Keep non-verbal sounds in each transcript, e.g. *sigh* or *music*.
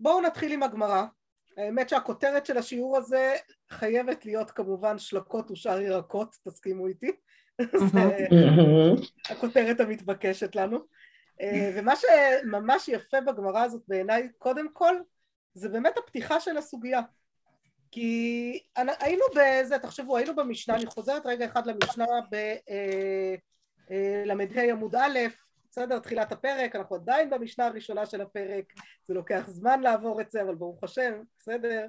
בואו נתחיל עם הגמרא. האמת שהכותרת של השיעור הזה חייבת להיות כמובן שלקות ושאר ירקות, תסכימו איתי. *laughs* זה הכותרת המתבקשת לנו. אה, ומה שממש יפה בגמרא הזאת בעיניי, קודם כל, זה באמת הפתיחה של הסוגיה. כי היינו בזה, תחשבו, היינו במשנה, אני חוזרת רגע אחד למשנה בל"ה אה, עמוד א', בסדר, תחילת הפרק, אנחנו עדיין במשנה הראשונה של הפרק, זה לוקח זמן לעבור את זה, אבל ברוך השם, בסדר.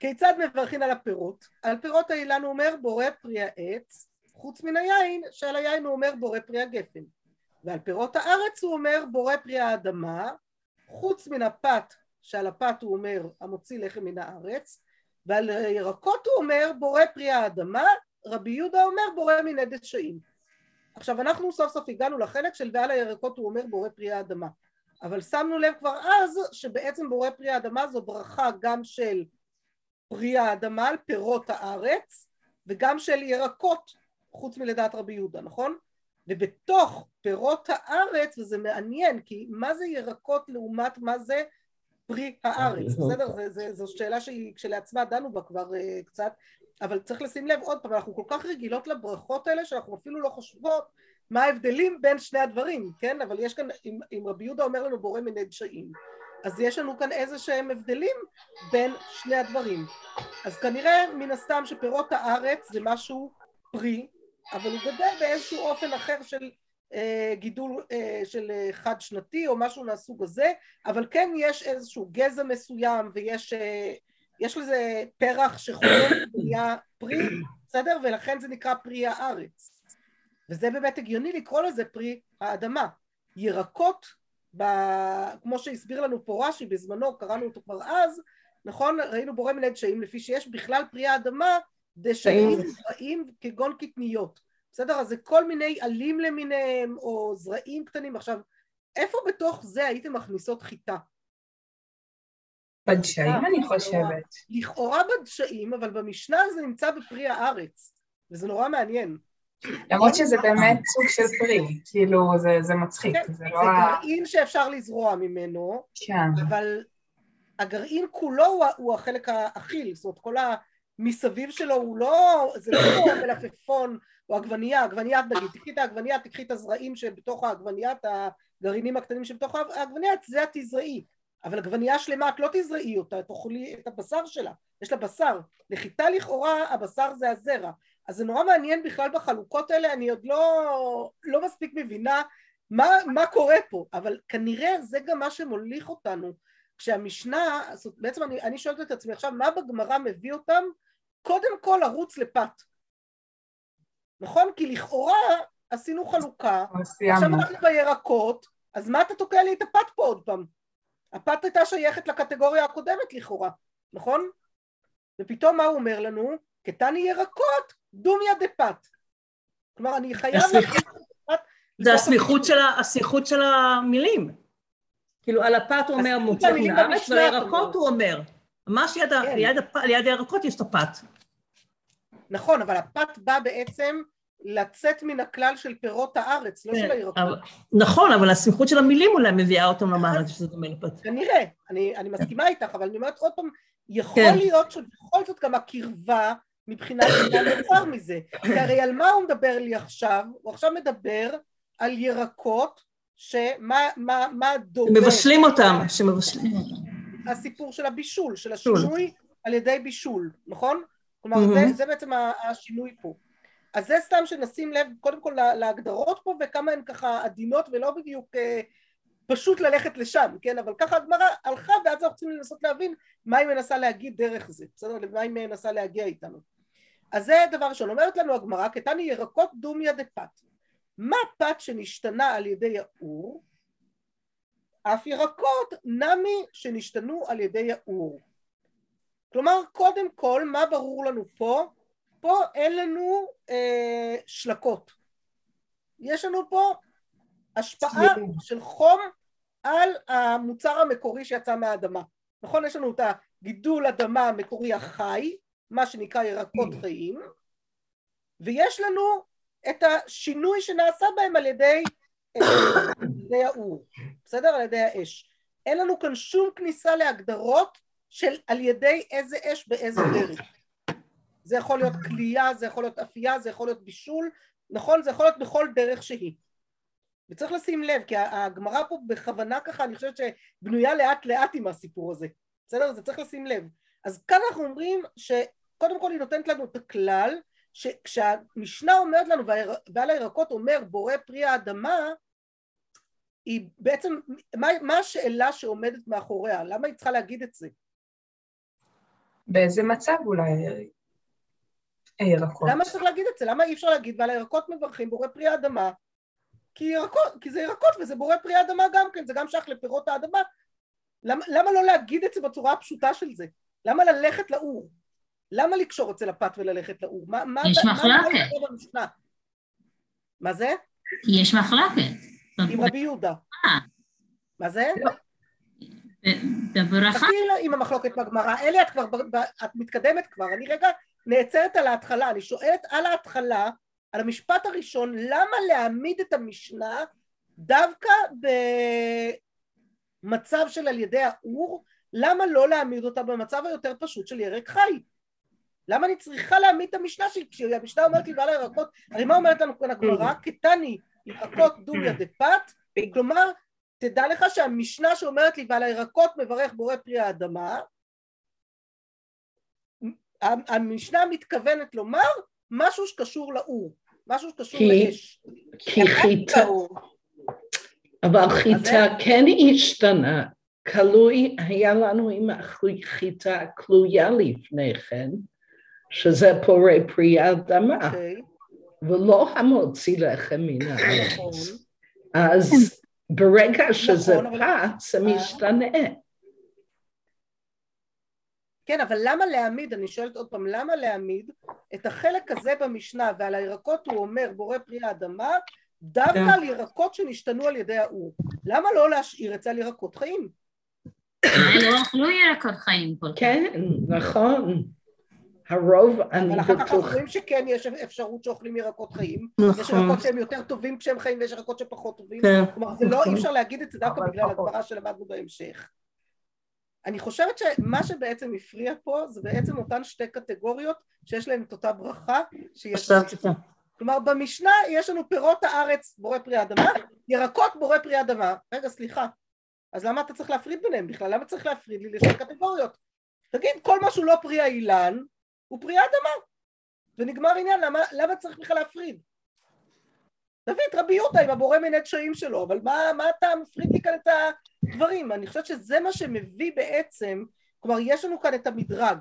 כיצד מברכים על הפירות? על פירות האילן הוא אומר בורא פרי העץ, חוץ מן היין, שעל היין הוא אומר בורא פרי הגפן. ועל פירות הארץ הוא אומר בורא פרי האדמה, חוץ מן הפת, שעל הפת הוא אומר המוציא לחם מן הארץ, ועל ירקות הוא אומר בורא פרי האדמה, רבי יהודה אומר בורא מיני דשאים. עכשיו אנחנו סוף סוף הגענו לחלק של ועל הירקות הוא אומר בורא פרי האדמה, אבל שמנו לב כבר אז שבעצם בורא פרי האדמה זו ברכה גם של פרי האדמה על פירות הארץ וגם של ירקות חוץ מלדעת רבי יהודה, נכון? ובתוך פירות הארץ, וזה מעניין, כי מה זה ירקות לעומת מה זה פרי הארץ, בסדר? זו שאלה שהיא כשלעצמה דנו בה כבר uh, קצת, אבל צריך לשים לב עוד פעם, אנחנו כל כך רגילות לברכות האלה שאנחנו אפילו לא חושבות מה ההבדלים בין שני הדברים, כן? אבל יש כאן, אם, אם רבי יהודה אומר לנו בורא מיני דשאים, אז יש לנו כאן איזה שהם הבדלים בין שני הדברים. אז כנראה מן הסתם שפירות הארץ זה משהו פרי, אבל הוא גדל באיזשהו אופן אחר של אה, גידול אה, של אה, חד שנתי או משהו מהסוג הזה, אבל כן יש איזשהו גזע מסוים ויש יש לזה פרח שחולם *coughs* ונהיה פרי, בסדר? ולכן זה נקרא פרי הארץ. וזה באמת הגיוני לקרוא לזה פרי האדמה. ירקות, ב... כמו שהסביר לנו פה רש"י בזמנו, קראנו אותו כבר אז, נכון? ראינו בורא מיני דשאים, לפי שיש בכלל פרי האדמה דשאים זרעים כגון קטניות. בסדר? אז זה כל מיני עלים למיניהם או זרעים קטנים. עכשיו, איפה בתוך זה הייתם מכניסות חיטה? בדשאים אני חושבת. לכאורה בדשאים, אבל במשנה זה נמצא בפרי הארץ, וזה נורא מעניין. למרות שזה באמת סוג של פרי, כאילו זה, זה מצחיק, כן, זה לא... זה גרעין שאפשר לזרוע ממנו, כן. אבל הגרעין כולו הוא, הוא החלק האכיל, זאת אומרת כל המסביב שלו הוא לא, זה לא כמו מלפפון או עגבנייה, עגבנייה נגיד, תקחי את העגבנייה, תקחי את הזרעים שבתוך העגבנייה, את הגרעינים הקטנים שבתוך העגבנייה, זה את תזרעי. אבל עגבנייה שלמה את לא תזרעי אותה, תאכלי את הבשר שלה, יש לה בשר. לחיטה לכאורה הבשר זה הזרע. אז זה נורא מעניין בכלל בחלוקות האלה, אני עוד לא, לא מספיק מבינה מה, מה קורה פה, אבל כנראה זה גם מה שמוליך אותנו. כשהמשנה, בעצם אני, אני שואלת את עצמי עכשיו, מה בגמרא מביא אותם? קודם כל לרוץ לפת. נכון? כי לכאורה עשינו חלוקה, עכשיו אנחנו בירקות, אז מה אתה תוקע לי את הפת פה עוד פעם? הפת הייתה שייכת לקטגוריה הקודמת לכאורה, נכון? ופתאום מה הוא אומר לנו? קטני ירקות, דומיה דפת. כלומר, אני חייב... זה הסמיכות של, הסמיכות של המילים. כאילו, על הפת הוא אומר מוצא מן הארץ, והירקות הוא אומר. ממש ליד, כן. ליד, ליד הירקות יש את הפת. נכון, אבל הפת בא בעצם לצאת מן הכלל של פירות הארץ, לא של כן, הירקות. נכון, אבל הסמיכות של המילים אולי מביאה אותם זה שזה דומה לפת. כנראה, אני מסכימה איתך, אבל אני אומרת עוד פעם, יכול כן. להיות שבכל זאת גם הקרבה מבחינת *coughs* מה נוצר מזה. כי הרי על מה הוא מדבר לי עכשיו? הוא עכשיו מדבר על ירקות שמה דומה... מבשלים אותם, שמבשלים אותם. הסיפור של הבישול, של השינוי על ידי בישול, נכון? כלומר, זה, זה בעצם השינוי פה. אז זה סתם שנשים לב קודם כל להגדרות פה וכמה הן ככה עדינות ולא בדיוק אה, פשוט ללכת לשם, כן? אבל ככה הגמרא הלכה ואז אנחנו צריכים לנסות להבין מה היא מנסה להגיד דרך זה, בסדר? למה היא מנסה להגיע איתנו. אז זה דבר ראשון, אומרת לנו הגמרא, קטני ירקות דומיה דפת. מה פת שנשתנה על ידי האור? אף ירקות נמי שנשתנו על ידי האור. כלומר, קודם כל, מה ברור לנו פה? פה אין לנו אה, שלקות. יש לנו פה השפעה של חום על המוצר המקורי שיצא מהאדמה. נכון? יש לנו את הגידול אדמה המקורי החי, מה שנקרא ירקות חיים, ויש לנו את השינוי שנעשה בהם על ידי, אה, ידי האור, בסדר? על ידי האש. אין לנו כאן שום כניסה להגדרות של על ידי איזה אש באיזה דרך. זה יכול להיות כליאה, זה יכול להיות אפייה, זה יכול להיות בישול, נכון? זה יכול להיות בכל דרך שהיא. וצריך לשים לב, כי הגמרא פה בכוונה ככה, אני חושבת שבנויה לאט לאט עם הסיפור הזה, בסדר? זה צריך לשים לב. אז כאן אנחנו אומרים שקודם כל היא נותנת לנו את הכלל, שכשהמשנה אומרת לנו ועל הירקות אומר בורא פרי האדמה, היא בעצם, מה, מה השאלה שעומדת מאחוריה? למה היא צריכה להגיד את זה? באיזה מצב אולי הירקות? למה צריך להגיד את זה? למה אי אפשר להגיד ועל הירקות מברכים בורא פרי האדמה? כי, ירקות, כי זה ירקות וזה בורא פרי האדמה גם כן, זה גם שייך לפירות האדמה. למה, למה לא להגיד את זה בצורה הפשוטה של זה? למה ללכת לאור? למה לקשור אצל הפת וללכת לאור? מה, מה, יש מה. מה, מה זה? יש מחלוקת. עם רבי יהודה. אה. מה זה? בברכה. תחכי עם המחלוקת בגמרא. אלי, את כבר, את מתקדמת כבר. אני רגע נעצרת על ההתחלה. אני שואלת על ההתחלה, על המשפט הראשון, למה להעמיד את המשנה דווקא במצב של על ידי האור? למה לא להעמיד אותה במצב היותר פשוט של ירק חי? למה אני צריכה להעמיד את המשנה שלי? כשהמשנה אומרת לי ועל הירקות, הרי מה אומרת לנו כאן הגמרא? קטני ירקות דומיה דפת, כלומר תדע לך שהמשנה שאומרת לי ועל הירקות מברך בורא פרי האדמה המשנה מתכוונת לומר משהו שקשור לאור, משהו שקשור לאש. כי חיטה, אבל חיטה כן השתנה, כלוי, היה לנו עם חיטה כלויה לפני כן, שזה פורה פרי האדמה. Okay. ולא המוציא לחם מן הארץ. נכון. אז ברגע נכון, שזה פת, זה משתנה. כן, אבל למה להעמיד, אני שואלת עוד פעם, למה להעמיד את החלק הזה במשנה ועל הירקות הוא אומר בורא פרי האדמה, דווקא כן. על ירקות שנשתנו על ידי האור? למה לא להשאיר את זה על ירקות חיים? *coughs* לא אכלו ירקות חיים כל כך. כן, נכון. הרוב, אני בטוח... אבל אחר כך אנחנו רואים שכן יש אפשרות שאוכלים ירקות חיים. נכון. יש ירקות שהם יותר טובים כשהם חיים ויש ירקות שפחות טובים. כן. כלומר, זה לא, אי אפשר להגיד את זה דווקא בגלל הגברה שלמדנו בהמשך. אני חושבת שמה שבעצם הפריע פה זה בעצם אותן שתי קטגוריות שיש להן את אותה ברכה שיש כלומר במשנה יש לנו פירות הארץ בורא פרי אדמה, ירקות בורא פרי אדמה. רגע סליחה, אז למה אתה צריך להפריד ביניהם בכלל? למה צריך להפריד לי לשתי קטגוריות? תגיד כל מה שהוא לא פרי האילן הוא פרי האדמה ונגמר עניין, למה, למה צריך בכלל להפריד? תביא את רבי יהודה עם הבורא מיני דשאים שלו, אבל מה, מה אתה מפריד לי כאן את הדברים? אני חושבת שזה מה שמביא בעצם, כלומר יש לנו כאן את המדרג,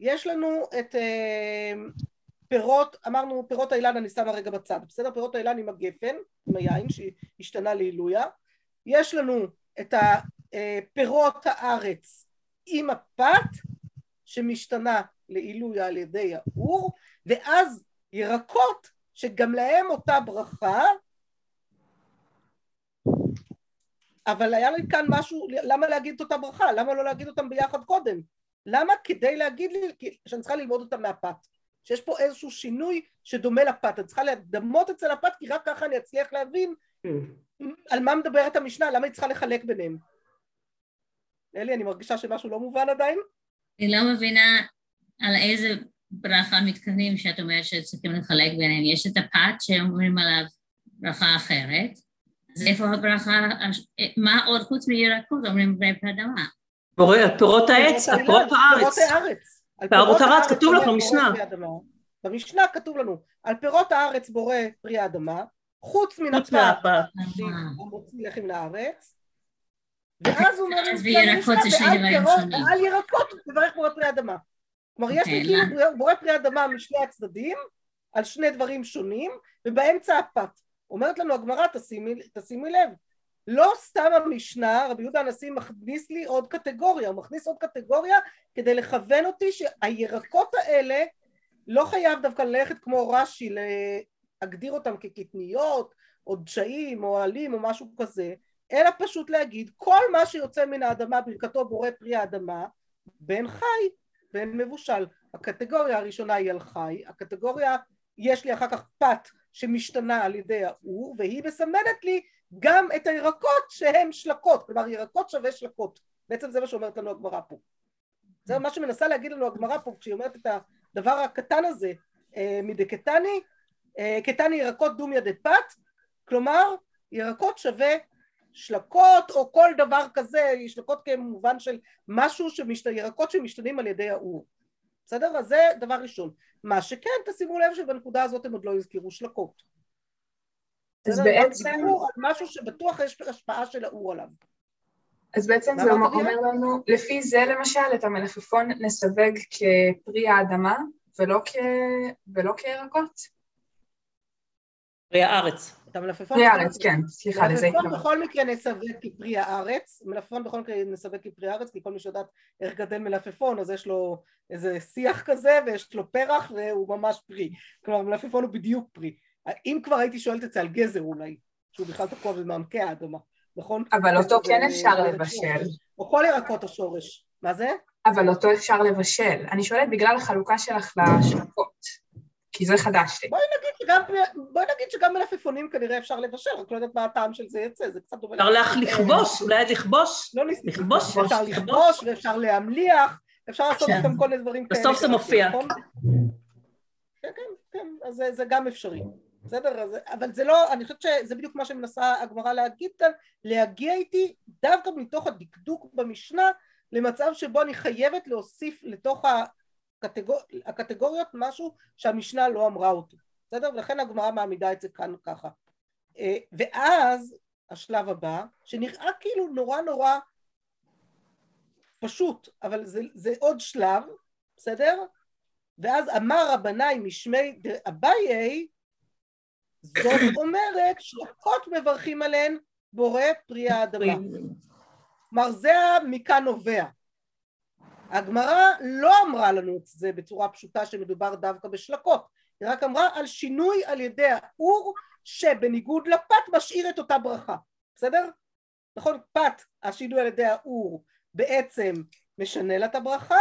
יש לנו את אה, פירות, אמרנו פירות האילן אני שמה רגע בצד, בסדר? פירות האילן עם הגפן, עם היין שהשתנה לעילויה, יש לנו את הפירות אה, הארץ עם הפת שמשתנה לעילוי על ידי האור, ואז ירקות שגם להם אותה ברכה, אבל היה לי כאן משהו, למה להגיד את אותה ברכה? למה לא להגיד אותם ביחד קודם? למה? כדי להגיד לי שאני צריכה ללמוד אותם מהפת. שיש פה איזשהו שינוי שדומה לפת. אני צריכה לדמות אצל הפת, כי רק ככה אני אצליח להבין על מה מדברת המשנה, למה היא צריכה לחלק ביניהם. אלי, אני מרגישה שמשהו לא מובן עדיין. אני לא מבינה על איזה ברכה מתכוונים שאת אומרת שצריכים לחלק ביניהם. יש את הפת שאומרים עליו ברכה אחרת, אז איפה הברכה, מה עוד חוץ מירקות אומרים ברי אדמה? בורא, פירות העץ, פירות הארץ. פירות הארץ, כתוב לך במשנה. במשנה כתוב לנו, על פירות הארץ בורא פרי האדמה, חוץ מן הפת המוציא לחם לארץ, ואז הוא אומר, ועל ירקות תברך בורא פרי אדמה. כלומר יש לי אוקיי, כאילו בורא פרי אדמה משני הצדדים על שני דברים שונים ובאמצע הפת. אומרת לנו הגמרא תשימי, תשימי לב לא סתם המשנה רבי יהודה הנשיא מכניס לי עוד קטגוריה הוא מכניס עוד קטגוריה כדי לכוון אותי שהירקות האלה לא חייב דווקא ללכת כמו רש"י להגדיר אותם כקטניות או דשאים או עלים או משהו כזה אלא פשוט להגיד כל מה שיוצא מן האדמה ברכתו בורא פרי האדמה בין חי בין מבושל. הקטגוריה הראשונה היא על חי, הקטגוריה, יש לי אחר כך פת שמשתנה על ידי האור, והיא מסמנת לי גם את הירקות שהן שלקות, כלומר ירקות שווה שלקות, בעצם זה מה שאומרת לנו הגמרא פה. זה מה שמנסה להגיד לנו הגמרא פה כשהיא אומרת את הדבר הקטן הזה אה, מדקטני, אה, קטני ירקות דומיה דפת, כלומר ירקות שווה שלקות או כל דבר כזה, שלקות כמובן של משהו, שמשת... ירקות שמשתנים על ידי האור. בסדר? אז זה דבר ראשון. מה שכן, תשימו לב שבנקודה הזאת הם עוד לא הזכירו שלקות. אז בעצם... דיברו על משהו שבטוח יש השפעה של האור עליו. אז בעצם זה אומר, אומר לנו, לפי זה למשל, את המלפפון נסווג כפרי האדמה ולא, כ... ולא כירקות? פרי הארץ. את המלפפון... פרי הארץ, כן, סליחה, לזה מלפפון בכל מקרה נסווג כפרי הארץ, מלפפון בכל מקרה נסווג כפרי הארץ, כי כל מי שיודעת איך גדל מלפפון, אז יש לו איזה שיח כזה, ויש לו פרח, והוא ממש פרי. כלומר, מלפפון הוא בדיוק פרי. אם כבר הייתי שואלת את זה על גזר אולי, שהוא בכלל תקוע במעמקי האדמה, נכון? אבל אותו כן אפשר לבשל. או כל ירקות השורש. מה זה? אבל אותו אפשר לבשל. אני שואלת בגלל החלוקה שלך לשלקות. כי זה חדש לי. בואי נגיד שגם, בואי נגיד שגם מלפפונים כנראה אפשר לבשל, רק לא יודעת מה הטעם של זה יצא, זה קצת דומה... אפשר לך לכבוש, אולי לכבוש. לא לכבוש, אפשר לכבוש ואפשר להמליח, אפשר לעשות כן. גם כל מיני דברים כאלה. בסוף זה מופיע. כן, כן, כן, אז זה, זה גם אפשרי. בסדר? אז, אבל זה לא, אני חושבת שזה בדיוק מה שמנסה הגמרא להגיד כאן, להגיע איתי דווקא מתוך הדקדוק במשנה למצב שבו אני חייבת להוסיף לתוך הקטגור... הקטגוריות משהו שהמשנה לא אמרה אותו, בסדר? ולכן הגמרא מעמידה את זה כאן ככה. אה, ואז השלב הבא, שנראה כאילו נורא נורא פשוט, אבל זה, זה עוד שלב, בסדר? ואז אמר רבנאי משמי אביי, זאת *coughs* אומרת שלקות מברכים עליהן בורא פרי האדמה. כלומר זה מכאן נובע. הגמרא לא אמרה לנו את זה בצורה פשוטה שמדובר דווקא בשלקות, היא רק אמרה על שינוי על ידי האור שבניגוד לפת משאיר את אותה ברכה, בסדר? נכון? פת, השינוי על ידי האור בעצם משנה לה את הברכה,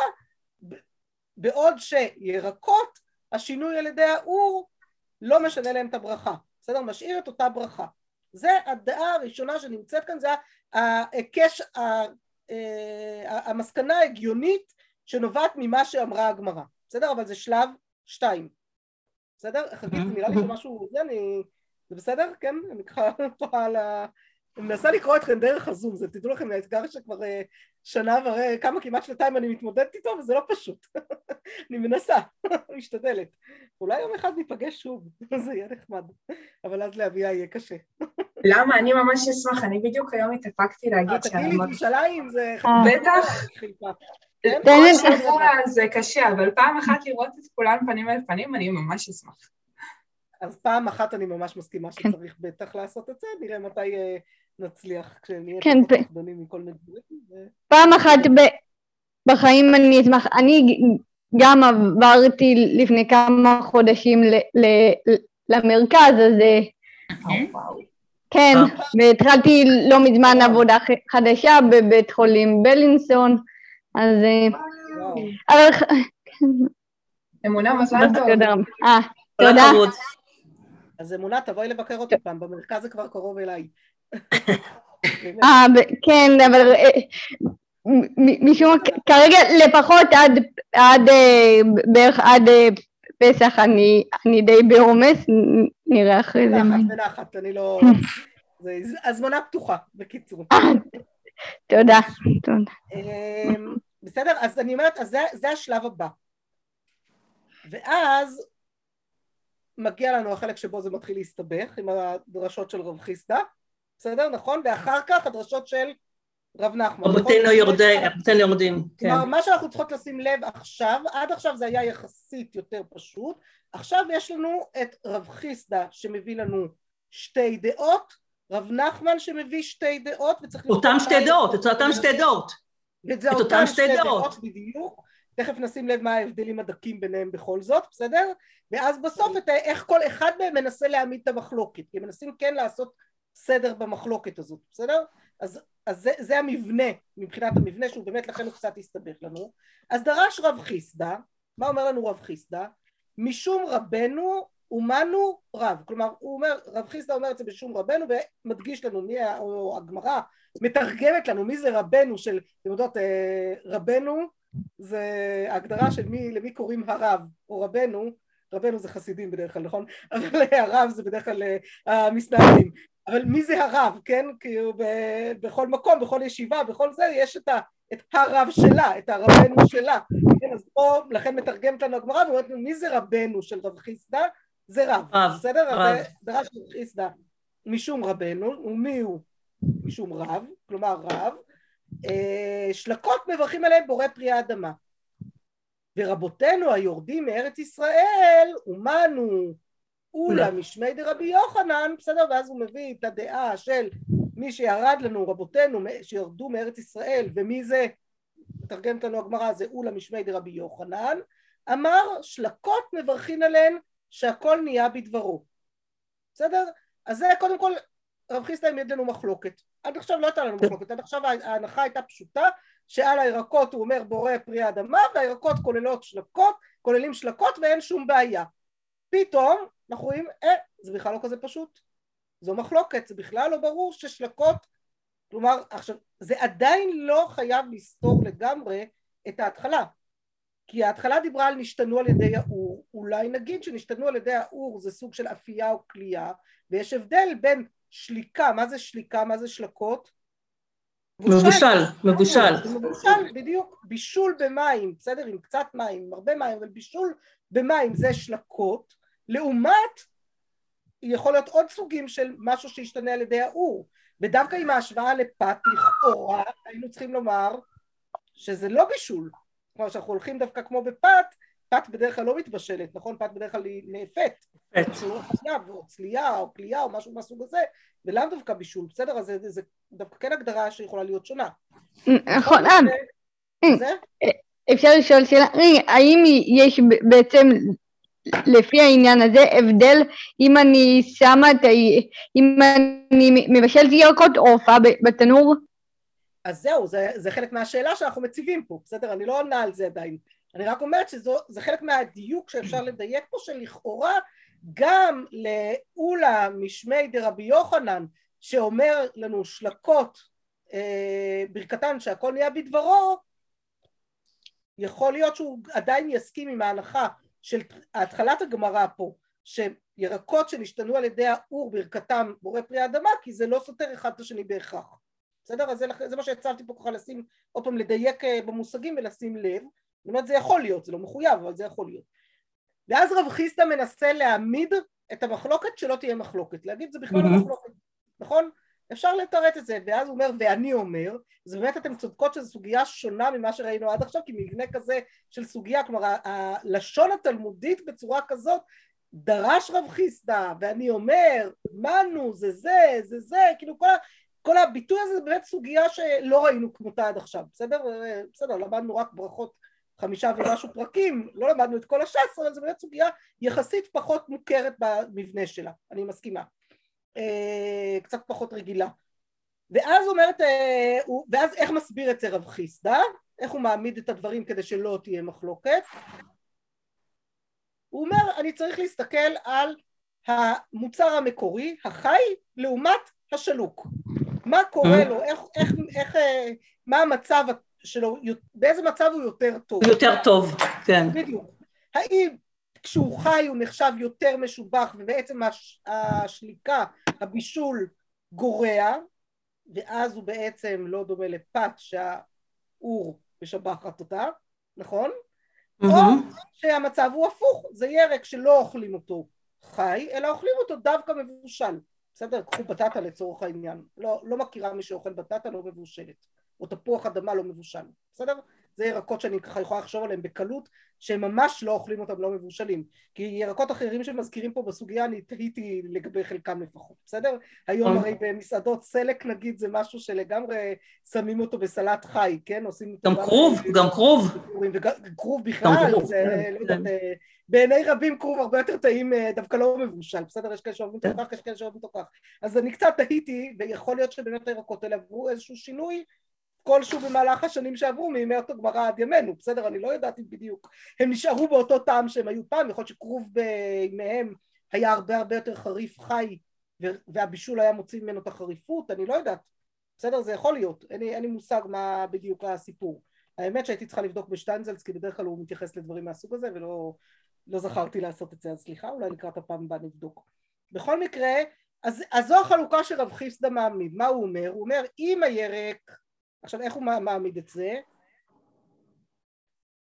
בעוד שירקות, השינוי על ידי האור לא משנה להם את הברכה, בסדר? משאיר את אותה ברכה. זה הדעה הראשונה שנמצאת כאן, זה ההיקש אה, המסקנה ההגיונית שנובעת ממה שאמרה הגמרא, בסדר? אבל זה שלב שתיים, בסדר? חגית, נראה לי שמשהו, זה אני... זה בסדר? כן? אני ככה *laughs* פה על ה... אני מנסה לקרוא אתכם דרך הזום, זה תדעו לכם, האתגר שכבר אה, שנה וראה, כמה כמעט שנתיים אני מתמודדת איתו, וזה לא פשוט. *laughs* אני מנסה, *laughs* משתדלת. אולי יום אחד ניפגש שוב, זה יהיה נחמד, אבל אז לאביה יהיה קשה. למה? אני ממש אשמח, אני בדיוק היום התאפקתי להגיד שאני... תגידי לי, ירושלים זה... בטח. כן? כל שבוע זה קשה, אבל פעם אחת לראות את כולם פנים אל פנים, אני ממש אשמח. אז פעם אחת אני ממש מסכימה שצריך בטח לעשות את זה, נראה מתי נצליח כשנהיה כן, פחדונים מכל מיני דברים. פעם אחת בחיים אני אשמח, אני גם עברתי לפני כמה חודשים למרכז, אז כן, והתחלתי לא מזמן עבודה חדשה בבית חולים בלינסון, אז... אבל... אמונה מזל טוב. אה, תודה. אז אמונה, תבואי לבקר אותי פעם, במרכז זה כבר קרוב אליי. אה, כן, אבל משום כרגע לפחות עד בערך עד פסח אני די בעומס, נראה אחרי זה. בנחת, בנחת, אני לא... *laughs* זה הזמנה פתוחה, בקיצור. תודה, תודה. בסדר, אז אני אומרת, אז זה השלב הבא. ואז מגיע לנו החלק שבו זה מתחיל להסתבך עם הדרשות של רב חיסדא, בסדר? נכון? ואחר כך הדרשות של רב נחמן. רבותינו יורדים, רבותינו יורדים, כן. כלומר, מה שאנחנו צריכות לשים לב עכשיו, עד עכשיו זה היה יחסית יותר פשוט, עכשיו יש לנו את רב חיסדא שמביא לנו שתי דעות, רב נחמן שמביא שתי דעות, וצריך... אותם שתי דעות, אותם שתי דעות. את אותם שתי דעות, בדיוק. תכף נשים לב מה ההבדלים הדקים ביניהם בכל זאת, בסדר? ואז בסוף את איך כל אחד מהם מנסה להעמיד את המחלוקת, כי מנסים כן לעשות סדר במחלוקת הזאת, בסדר? אז, אז זה, זה המבנה, מבחינת המבנה שהוא באמת לכן הוא קצת הסתבך לנו. אז דרש רב חיסדא, מה אומר לנו רב חיסדא? משום רבנו אומנו רב, כלומר הוא אומר, רב חיסדא אומר את זה בשום רבנו ומדגיש לנו מי, או הגמרא מתרגמת לנו מי זה רבנו של, אתם יודעות, אה, רבנו זה הגדרה של מי, למי קוראים הרב או רבנו, רבנו זה חסידים בדרך כלל, נכון? *laughs* אבל הרב זה בדרך כלל אה, המסנהלים, אבל מי זה הרב, כן? כאילו בכל מקום, בכל ישיבה, בכל זה יש את, ה, את הרב שלה, את הרבנו שלה, כן? אז פה לכן מתרגמת לנו הגמרא ואומרת מי זה רבנו של רב חיסדא? זה רב, רב בסדר? רב. זה רב של חיסדא משום רבנו, ומי הוא? משום רב, כלומר רב, אה, שלקות מברכים עליהם בורא פרי האדמה. ורבותינו היורדים מארץ ישראל, אומנו אולה משמי דרבי יוחנן, בסדר? ואז הוא מביא את הדעה של מי שירד לנו, רבותינו שירדו מארץ ישראל, ומי זה, מתרגמת לנו הגמרא, זה אולה משמי דרבי יוחנן, אמר שלקות מברכים עליהן שהכל נהיה בדברו. בסדר? אז זה קודם כל רב חיסדא העמיד לנו מחלוקת. עד עכשיו לא הייתה לנו מחלוקת, עד עכשיו ההנחה הייתה פשוטה שעל הירקות הוא אומר בורא פרי האדמה והירקות כוללות שלקות, כוללים שלקות ואין שום בעיה. פתאום אנחנו רואים, אה, זה בכלל לא כזה פשוט. זו מחלוקת, זה בכלל לא ברור ששלקות, כלומר, עכשיו, זה עדיין לא חייב לסתור לגמרי את ההתחלה. כי ההתחלה דיברה על נשתנו על ידי האור, אולי נגיד שנשתנו על ידי האור זה סוג של אפייה או כליאה, ויש הבדל בין שליקה, מה זה שליקה, מה זה שלקות? מבושל, מבושל. מבושל, בדיוק, בישול במים, בסדר? עם קצת מים, עם הרבה מים, אבל בישול במים זה שלקות, לעומת יכול להיות עוד סוגים של משהו שישתנה על ידי האור, ודווקא עם ההשוואה לפת לכאורה היינו צריכים לומר שזה לא בישול, כלומר שאנחנו הולכים דווקא כמו בפת, פת בדרך כלל לא מתבשלת, נכון? פת בדרך כלל היא נאפת, או צלייה או קלייה או משהו מהסוג הזה, ולאו דווקא בישול, בסדר? אז זה, זה דווקא כן הגדרה שיכולה להיות שונה. נכון, אה, אפשר לשאול שאלה, האם יש בעצם לפי העניין הזה הבדל אם אני שמה את ה... אם אני מבשלת ירקות עורפה בתנור? אז זהו, זה, זה חלק מהשאלה שאנחנו מציבים פה, בסדר? אני לא עונה על זה עדיין. אני רק אומרת שזה חלק מהדיוק שאפשר *clears throat* לדייק פה, שלכאורה גם לאולה משמי דרבי יוחנן, שאומר לנו שלקות אה, ברכתן שהכל נהיה בדברו, יכול להיות שהוא עדיין יסכים עם ההנחה של התחלת הגמרא פה, שירקות שנשתנו על ידי האור ברכתם בורא פרי אדמה, כי זה לא סותר אחד את השני בהכרח. בסדר? אז זה, זה מה שהצבתי פה ככה לשים, עוד פעם לדייק אה, במושגים ולשים לב. זאת אומרת זה יכול להיות, זה לא מחויב, אבל זה יכול להיות. ואז רב חיסדא מנסה להעמיד את המחלוקת שלא תהיה מחלוקת, להגיד זה בכלל לא מחלוקת, נכון? אפשר לתרץ את זה, ואז הוא אומר ואני אומר, אז באמת אתן צודקות שזו סוגיה שונה ממה שראינו עד עכשיו, כי מבנה כזה של סוגיה, כלומר הלשון התלמודית בצורה כזאת דרש רב חיסדא, ואני אומר, מנו, זה זה, זה זה, כאילו כל, כל הביטוי הזה זה באמת סוגיה שלא ראינו כמותה עד עכשיו, בסדר? בסדר, למדנו רק ברכות חמישה ומשהו פרקים, לא למדנו את כל הש"ס, אבל זו באמת סוגיה יחסית פחות מוכרת במבנה שלה, אני מסכימה. אה, קצת פחות רגילה. ואז אומרת, אה, ואז איך מסביר את זה רב חיסדא? איך הוא מעמיד את הדברים כדי שלא תהיה מחלוקת? הוא אומר, אני צריך להסתכל על המוצר המקורי, החי, לעומת השלוק. מה קורה לו, איך, איך, איך, אה, מה המצב שלו, באיזה מצב הוא יותר טוב. יותר טוב, כן. בדיוק. האם כשהוא חי הוא נחשב יותר משובח ובעצם הש, השליקה, הבישול גורע ואז הוא בעצם לא דומה לפת שהאור משבחת אותה, נכון? Mm-hmm. או שהמצב הוא הפוך, זה ירק שלא אוכלים אותו חי, אלא אוכלים אותו דווקא מבושל. בסדר? קחו בטטה לצורך העניין. לא, לא מכירה מי שאוכל בטטה לא מבושלת. או תפוח אדמה לא מבושל. בסדר? זה ירקות שאני ככה יכולה לחשוב עליהם בקלות, שהם ממש לא אוכלים אותם לא מבושלים. כי ירקות אחרים שמזכירים פה בסוגיה, אני תהיתי לגבי חלקם לפחות, בסדר? היום הרי במסעדות סלק נגיד זה משהו שלגמרי שמים אותו בסלט חי, כן? עושים גם כרוב, גם כרוב. כרוב בכלל, זה כן, לא יודעת, כן. אה, בעיני רבים כרוב הרבה יותר טעים אה, דווקא לא מבושל, בסדר? יש כאלה שאוהבים אותו כך, יש כאלה שאוהבים אותו כך. אז אני קצת תהיתי, ויכול להיות שבאמת הירקות האלה עברו איזשהו שינוי כלשהו במהלך השנים שעברו מימי אותו גמרא עד ימינו, בסדר? אני לא יודעת אם בדיוק הם נשארו באותו טעם שהם היו פעם, יכול להיות שכרוב בימיהם היה הרבה הרבה יותר חריף חי והבישול היה מוציא ממנו את החריפות, אני לא יודעת, בסדר? זה יכול להיות, אין לי, אין לי מושג מה בדיוק הסיפור. האמת שהייתי צריכה לבדוק בשטיינזלץ, כי בדרך כלל הוא מתייחס לדברים מהסוג הזה, ולא לא זכרתי לעשות את זה, אז סליחה, אולי לקראת הפעם הבאה נבדוק. בכל מקרה, אז, אז זו החלוקה שרב חיסדא מעמיד, מה הוא אומר? הוא אומר, אם הירק, עכשיו איך הוא מעמיד את זה?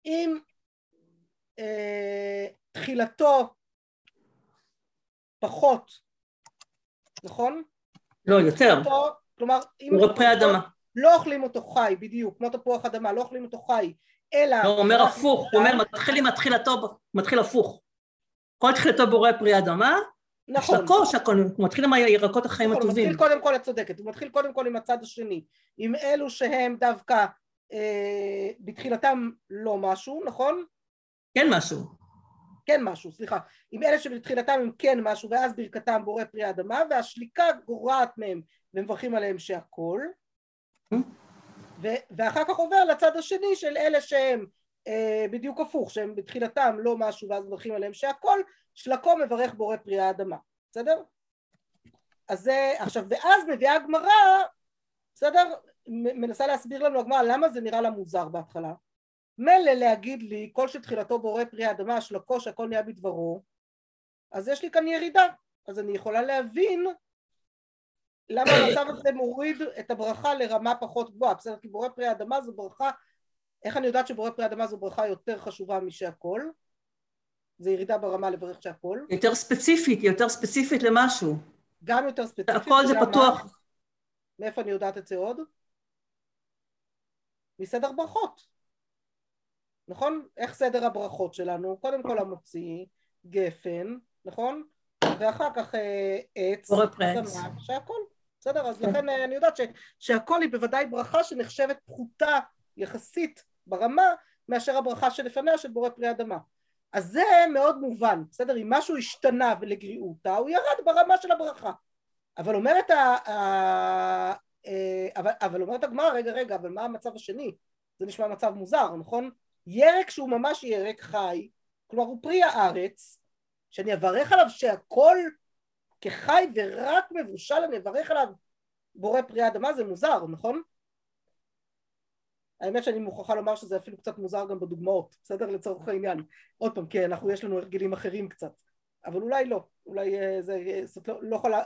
אם אה, תחילתו פחות, נכון? לא, יותר. תחילתו, כלומר, אם... הוא פרי אדמה. לא אוכלים אותו חי, בדיוק, כמו תפוח אדמה, לא אוכלים אותו חי, אלא... לא, הוא אומר הפוך, הוא אומר מתחיל עם תחילתו, מתחיל הפוך. כל תחילתו בורא פרי אדמה, נכון. שקו, שהכל, הוא מתחיל עם הירקות החיים נכון, הטובים. הוא מתחיל קודם כל, את צודקת, הוא מתחיל קודם כל עם הצד השני, עם אלו שהם דווקא אה, בתחילתם לא משהו, נכון? כן משהו. כן משהו, סליחה. עם אלה שבתחילתם הם כן משהו, ואז ברכתם בורא פרי האדמה, והשליקה גורעת מהם ומברכים עליהם שהכל. ו- ואחר כך עובר לצד השני של אלה שהם אה, בדיוק הפוך, שהם בתחילתם לא משהו ואז מברכים עליהם שהכל, שלקו מברך בורא פרי האדמה, בסדר? אז זה, עכשיו, ואז מביאה הגמרא, בסדר? מנסה להסביר לנו הגמרא למה זה נראה לה מוזר בהתחלה. מילא להגיד לי כל שתחילתו בורא פרי האדמה, שלקו שהכל נהיה בדברו, אז יש לי כאן ירידה, אז אני יכולה להבין למה המצב הזה מוריד את הברכה לרמה פחות גבוהה, בסדר? כי בורא פרי האדמה זו ברכה, איך אני יודעת שבורא פרי האדמה זו ברכה יותר חשובה משהכל? זה ירידה ברמה לברך שהכל. יותר ספציפית, יותר ספציפית למשהו. גם יותר ספציפית. הכל זה פתוח. מה? מאיפה אני יודעת את זה עוד? מסדר ברכות. נכון? איך סדר הברכות שלנו? קודם כל המוציא, גפן, נכון? ואחר כך אה, עץ, צמח, שהכל. בסדר? אז לכן אה, אני יודעת ש, שהכל היא בוודאי ברכה שנחשבת פחותה יחסית ברמה מאשר הברכה שלפניה של בורא פרי אדמה. אז זה מאוד מובן, בסדר? אם משהו השתנה ולגריעותה, הוא ירד ברמה של הברכה. אבל אומרת ה... אה, אבל, אבל אומרת הגמרא, רגע, רגע, אבל מה המצב השני? זה נשמע מצב מוזר, נכון? ירק שהוא ממש ירק חי, כלומר הוא פרי הארץ, שאני אברך עליו שהכל כחי ורק מבושל אני אברך עליו בורא פרי האדמה זה מוזר נכון? האמת שאני מוכרחה לומר שזה אפילו קצת מוזר גם בדוגמאות בסדר? לצורך העניין. עוד פעם כי אנחנו יש לנו הרגלים אחרים קצת. אבל אולי לא. אולי אה, זה זאת לא, לא יכולה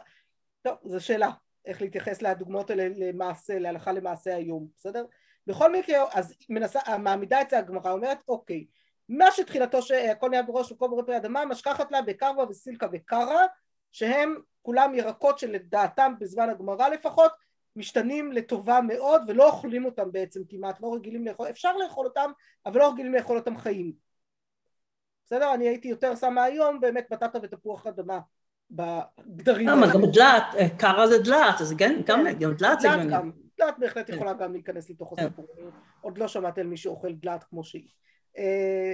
טוב זו שאלה. איך להתייחס לדוגמאות האלה למעשה להלכה למעשה היום בסדר? בכל מקרה אז מנסה מעמידה את זה הגמרא אומרת אוקיי מה שתחילתו שהכל נהיה בראש וכל בורא פרי אדמה משכחת לה בקרווה וסילקה וקרה שהם כולם ירקות שלדעתם בזמן הגמרא לפחות משתנים לטובה מאוד ולא אוכלים אותם בעצם כמעט לא רגילים לאכול אפשר לאכול אותם אבל לא רגילים לאכול אותם חיים. בסדר? אני הייתי יותר שמה היום באמת בטטה ותפוח אדמה בגדרים למה? גם דלת קרה זה דלת אז כן. גם דלת זה גם. דלת בהחלט יכולה גם להיכנס לתוך הסיפור. עוד לא שמעתי על מי שאוכל דלת כמו שהיא. אה,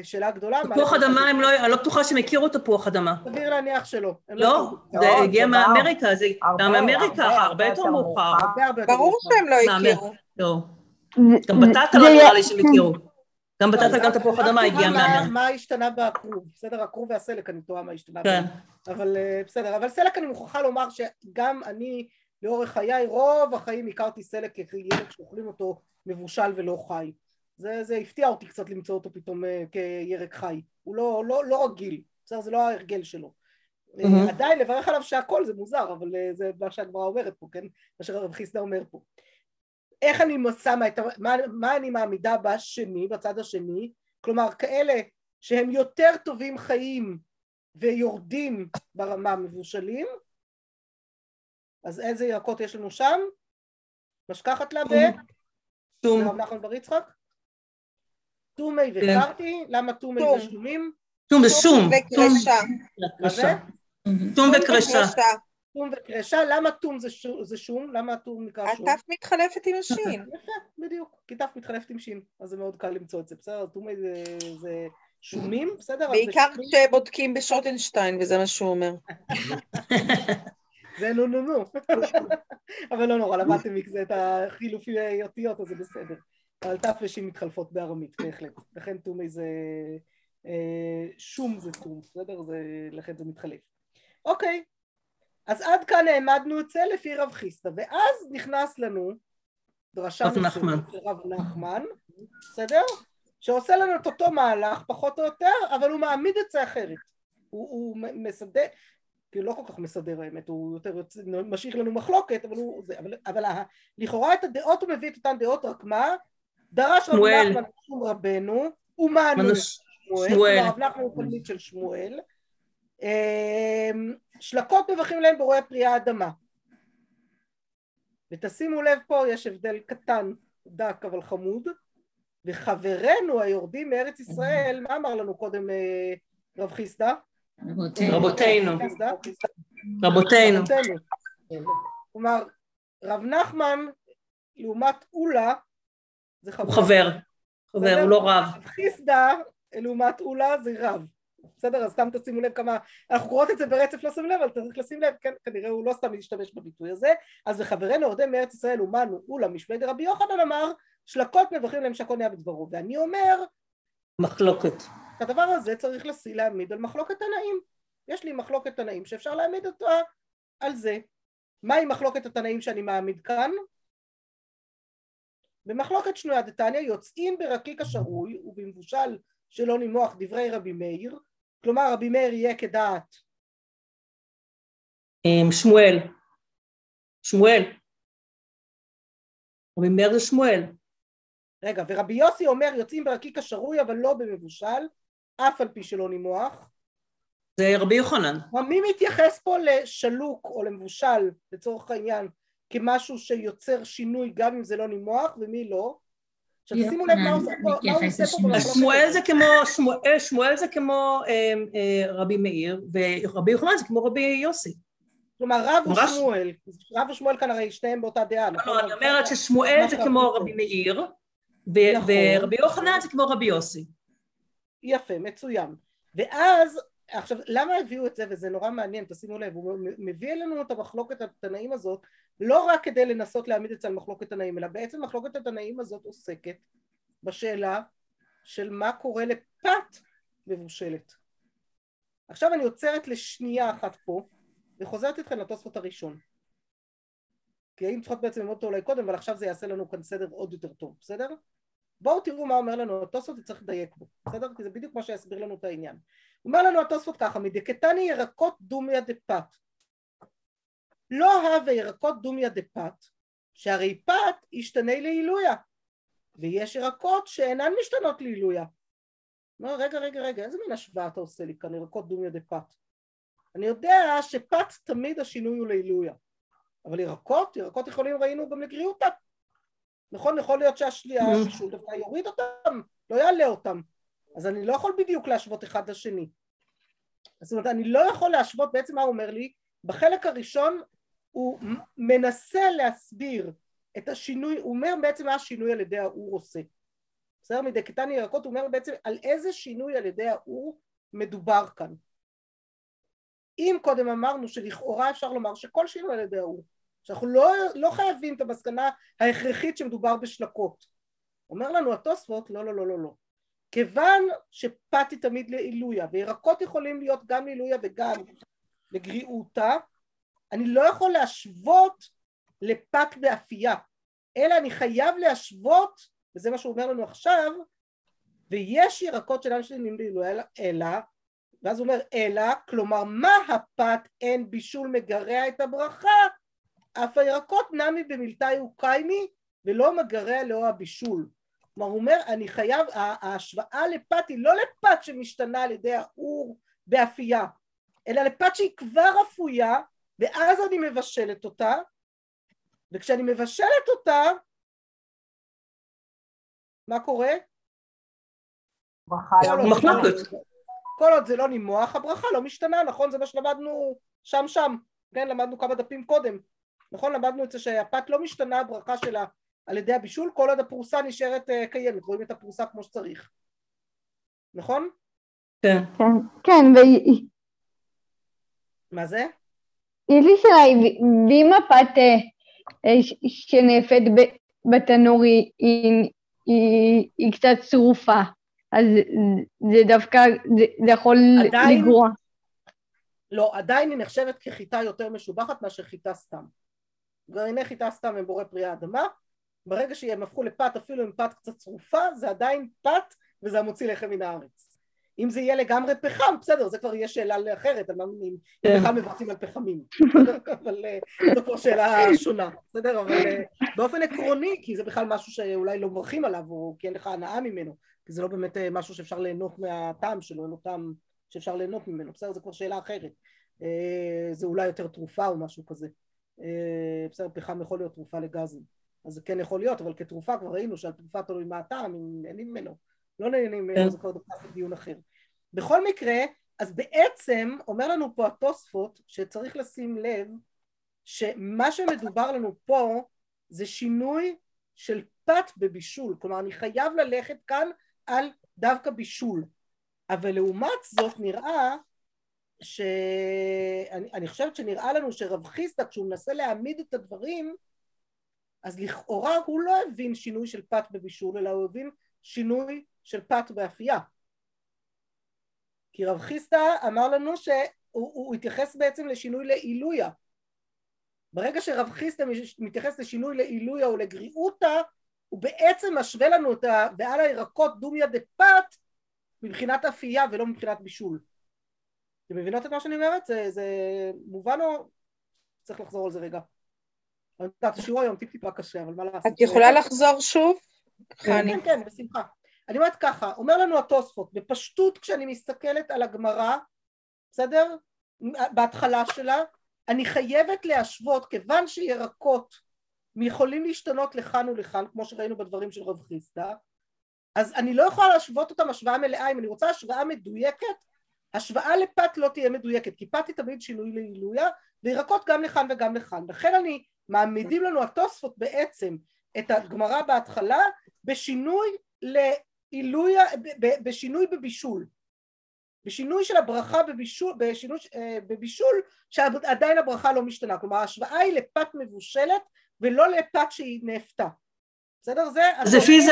שאלה גדולה. תפוח אדמה, הם לא, אני לא בטוחה שהם הכירו תפוח אדמה. סביר להניח שלא. לא, לא, זה הגיע מאמריקה, זה גם מאמריקה, הרבה יותר מאוחר. ברור שהם לא הכירו. לא. גם בטטה לא נראה לי שהם הכירו. גם בטטה גם תפוח אדמה הגיע מאמריקה. מה השתנה בכרוב? בסדר, הכרוב והסלק אני טועה מה השתנה. כן. אבל אה, בסדר, אבל סלק אני מוכרחה לומר שגם אני לאורך חיי, רוב החיים הכרתי סלק כילד שאוכלים אותו מבושל ולא חי. זה, זה הפתיע אותי קצת למצוא אותו פתאום uh, כירק חי, הוא לא, לא, לא רגיל, בסדר? זה לא ההרגל שלו. Mm-hmm. עדיין לברך עליו שהכל זה מוזר, אבל uh, זה מה שהגמרא אומרת פה, כן? מה שרב חיסדה אומר פה. איך אני שמה את, מה, מה אני מעמידה בשני, בצד השני? כלומר, כאלה שהם יותר טובים חיים ויורדים ברמה מבושלים, אז איזה ירקות יש לנו שם? משכחת לה ב... זה רב נחמן בר יצחק? טומי כן. וקרתי, למה טומי זה שומים? טום זה שום. וקרשה. טום וקרשה. טום וקרשה, למה טום זה שום? למה טום נקרא שום? התף מתחלפת עם השין. *laughs* יפה, בדיוק, כי תף מתחלפת עם שין, אז זה מאוד קל למצוא את זה, בסדר? טומי זה שומים, בסדר? בעיקר כשבודקים בשוטנשטיין, וזה מה שהוא אומר. *laughs* זה נו נו נו. *laughs* אבל לא נורא, למדתם מכזה את החילופי אותיות, אז זה בסדר. אבל ת' ושין מתחלפות בארמית, בהחלט. לכן תומי זה... אה, שום זה תום, בסדר? זה, לכן זה מתחלף. אוקיי, אז עד כאן העמדנו את זה לפי רב חיסטה, ואז נכנס לנו דרשה נחמן. של רב נחמן, בסדר? שעושה לנו את אותו מהלך פחות או יותר, אבל הוא מעמיד את זה אחרת. הוא, הוא מסדר, כאילו לא כל כך מסדר האמת, הוא יותר משאיר לנו מחלוקת, אבל הוא זה, אבל, אבל לכאורה את הדעות הוא מביא את אותן דעות, רק מה? דרש רב נחמן משום רבנו, ומענו שמואל, שמואל. רב נחמן הוא תלמיד של שמואל, אמ, שלקות מברכים להם בורא פרי האדמה. ותשימו לב פה יש הבדל קטן, דק אבל חמוד, וחברינו היורדים מארץ ישראל, מה אמר לנו קודם אה, רב חיסדא? רבותינו. רבותינו. כלומר, רב נחמן לעומת אולה זה חבר. הוא חבר. חבר, הוא לא רב. חיסדא לעומת אולה זה רב. בסדר? אז סתם תשימו לב כמה, אנחנו קוראות את זה ברצף לא שמים לב, אבל צריך לשים לב, כן, כנראה הוא לא סתם להשתמש בביטוי הזה, אז וחברנו יורדי מארץ ישראל אומנו אולה משמי דרבי יוחנן אמר שלקות מברכים להם שקוניה בדברו, ואני אומר מחלוקת. את הדבר הזה צריך לסי להעמיד על מחלוקת תנאים, יש לי מחלוקת תנאים שאפשר להעמיד אותה על זה. מהי מחלוקת התנאים שאני מעמיד כאן? במחלוקת שנויה דתניא יוצאים ברקיק השרוי ובמבושל שלא נימוח דברי רבי מאיר כלומר רבי מאיר יהיה כדעת. אמ, שמואל. שמואל. רבי מאיר זה שמואל. רגע ורבי יוסי אומר יוצאים ברקיק השרוי אבל לא במבושל אף על פי שלא נימוח. זה רבי יוחנן. מי מתייחס פה לשלוק או למבושל לצורך העניין כמשהו שיוצר שינוי גם אם זה לא נימוח ומי לא? עכשיו שימו לב מה הוא עושה פה שמואל זה כמו, שמואל זה כמו אמ, אה, רבי מאיר ורבי יוחנן זה כמו רבי יוסי. כלומר רב ושמואל, רב ושמואל כאן הרי שניהם באותה דעה לא, לא אני אומרת ששמואל זה כמו רבי מאיר נכון. ורבי יוחנן זה כמו רבי יוסי. יפה, מצוין. ואז עכשיו למה הביאו את זה וזה נורא מעניין תשימו לב הוא מביא אלינו את המחלוקת התנאים הזאת לא רק כדי לנסות להעמיד את זה על מחלוקת תנאים אלא בעצם מחלוקת התנאים הזאת עוסקת בשאלה של מה קורה לפת מבושלת עכשיו אני עוצרת לשנייה אחת פה וחוזרת איתכם לתוספות הראשון כי היינו צריכות בעצם ללמוד אותו אולי קודם אבל עכשיו זה יעשה לנו כאן סדר עוד יותר טוב בסדר? בואו תראו מה אומר לנו התוספות וצריך לדייק בו בסדר? כי זה בדיוק מה שיסביר לנו את העניין אומר לנו התוספות ככה מדקתני ירקות דומיה דפת לא הווה ירקות דומיה דפת שהרי פת ישתנה לעילויה ויש ירקות שאינן משתנות לעילויה. לא רגע רגע רגע איזה מין השוואה אתה עושה לי כאן ירקות דומיה דפת אני יודע שפת תמיד השינוי הוא לעילויה אבל ירקות, ירקות יכולים ראינו גם לגריעותה נכון יכול להיות שהשלישול דווקא יוריד אותם לא יעלה אותם אז אני לא יכול בדיוק להשוות אחד לשני זאת אומרת אני לא יכול להשוות בעצם מה הוא אומר לי בחלק הראשון הוא מנסה להסביר את השינוי, הוא אומר בעצם מה השינוי על ידי האור עושה. בסדר? מדי קטן ירקות הוא אומר בעצם על איזה שינוי על ידי האור מדובר כאן. אם קודם אמרנו שלכאורה אפשר לומר שכל שינוי על ידי האור, שאנחנו לא, לא חייבים את המסקנה ההכרחית שמדובר בשלקות. אומר לנו התוספות לא לא לא לא לא. כיוון שפת היא תמיד לעילויה וירקות יכולים להיות גם לעילויה וגם לגריעותה אני לא יכול להשוות לפת באפייה, אלא אני חייב להשוות, וזה מה שהוא אומר לנו עכשיו, ויש ירקות שאינם שלמים לאלו אלא, ואז הוא אומר אלא, כלומר מה הפת אין בישול מגרע את הברכה, אף הירקות נמי במלתאי וקיימי ולא מגרע לאור הבישול. כלומר הוא אומר אני חייב, ההשוואה לפת היא לא לפת שמשתנה על ידי האור באפייה, אלא לפת שהיא כבר אפויה ואז אני מבשלת אותה, וכשאני מבשלת אותה, מה קורה? לא מחלוקת. כל עוד זה לא נימוח, הברכה לא משתנה, נכון? זה מה שלמדנו שם שם, כן? למדנו כמה דפים קודם. נכון? למדנו את זה שהפת לא משתנה הברכה שלה על ידי הבישול, כל עוד הפרוסה נשארת uh, קיימת, רואים את הפרוסה כמו שצריך. נכון? כן. כן, כן, ו... מה זה? יש לי שאלה, ואם הפת שנאפת בתנור היא, היא, היא, היא קצת שרופה, אז זה דווקא, זה, זה יכול עדיין, לגרוע. לא, עדיין היא נחשבת כחיטה יותר משובחת מאשר חיטה סתם. גרעיני חיטה סתם הם בורא פרי האדמה, ברגע שהם הפכו לפת אפילו עם פת קצת צרופה זה עדיין פת וזה המוציא לחם מן הארץ. אם זה יהיה לגמרי פחם, בסדר, זה כבר יהיה שאלה אחרת, על מה אם כן. בכלל מבצעים על פחמים, *laughs* אבל אה, זו כבר שאלה שונה, בסדר? אבל אה, באופן עקרוני, כי זה בכלל משהו שאולי לא מברכים עליו, או כי אין לך הנאה ממנו, כי זה לא באמת אה, משהו שאפשר ליהנות מהטעם שלו, אין לו טעם שאפשר ליהנות ממנו, בסדר? זו כבר שאלה אחרת. זה אולי יותר תרופה או משהו כזה. בסדר, פחם יכול להיות תרופה לגזים, אז זה כן יכול להיות, אבל כתרופה כבר ראינו שעל תרופה תלוי מה הטעם, אם נהנים ממנו. לא נהנים ממנו, כן. זה כבר נכנס לדיון אחר. בכל מקרה, אז בעצם אומר לנו פה התוספות שצריך לשים לב שמה שמדובר לנו פה זה שינוי של פת בבישול, כלומר אני חייב ללכת כאן על דווקא בישול, אבל לעומת זאת נראה שאני חושבת שנראה לנו שרב חיסדא כשהוא מנסה להעמיד את הדברים אז לכאורה הוא לא הבין שינוי של פת בבישול אלא הוא הבין שינוי של פת באפייה כי רב חיסדא אמר לנו שהוא התייחס בעצם לשינוי לעילויה ברגע שרב חיסדא מתייחס לשינוי לעילויה או לגריעותא הוא בעצם משווה לנו את ה... הירקות דומיה דפת מבחינת אפייה ולא מבחינת בישול אתם מבינות את מה שאני אומרת? זה, זה מובן או צריך לחזור על זה רגע? אני יודעת, השיעור היום טיפ טיפה קשה, אבל מה לעשות? את יכולה לחזור שוב? כן, כן, כן, בשמחה. אני אומרת ככה, אומר לנו התוספות, בפשטות כשאני מסתכלת על הגמרא, בסדר? בהתחלה שלה, אני חייבת להשוות, כיוון שירקות יכולים להשתנות לכאן ולכאן, כמו שראינו בדברים של רב חיסדא, אז אני לא יכולה להשוות אותם השוואה מלאה, אם אני רוצה השוואה מדויקת, השוואה לפת לא תהיה מדויקת, כי פת היא תמיד שינוי לעילויה, וירקות גם לכאן וגם לכאן. לכן אני, מעמידים לנו התוספות בעצם את הגמרא בהתחלה בשינוי לעילויה, בשינוי בבישול. בשינוי של הברכה בבישול, בשינוי, אה, בבישול שעדיין הברכה לא משתנה, כלומר ההשוואה היא לפת מבושלת ולא לפת שהיא נאפתה, בסדר? זה... אז לפי זה,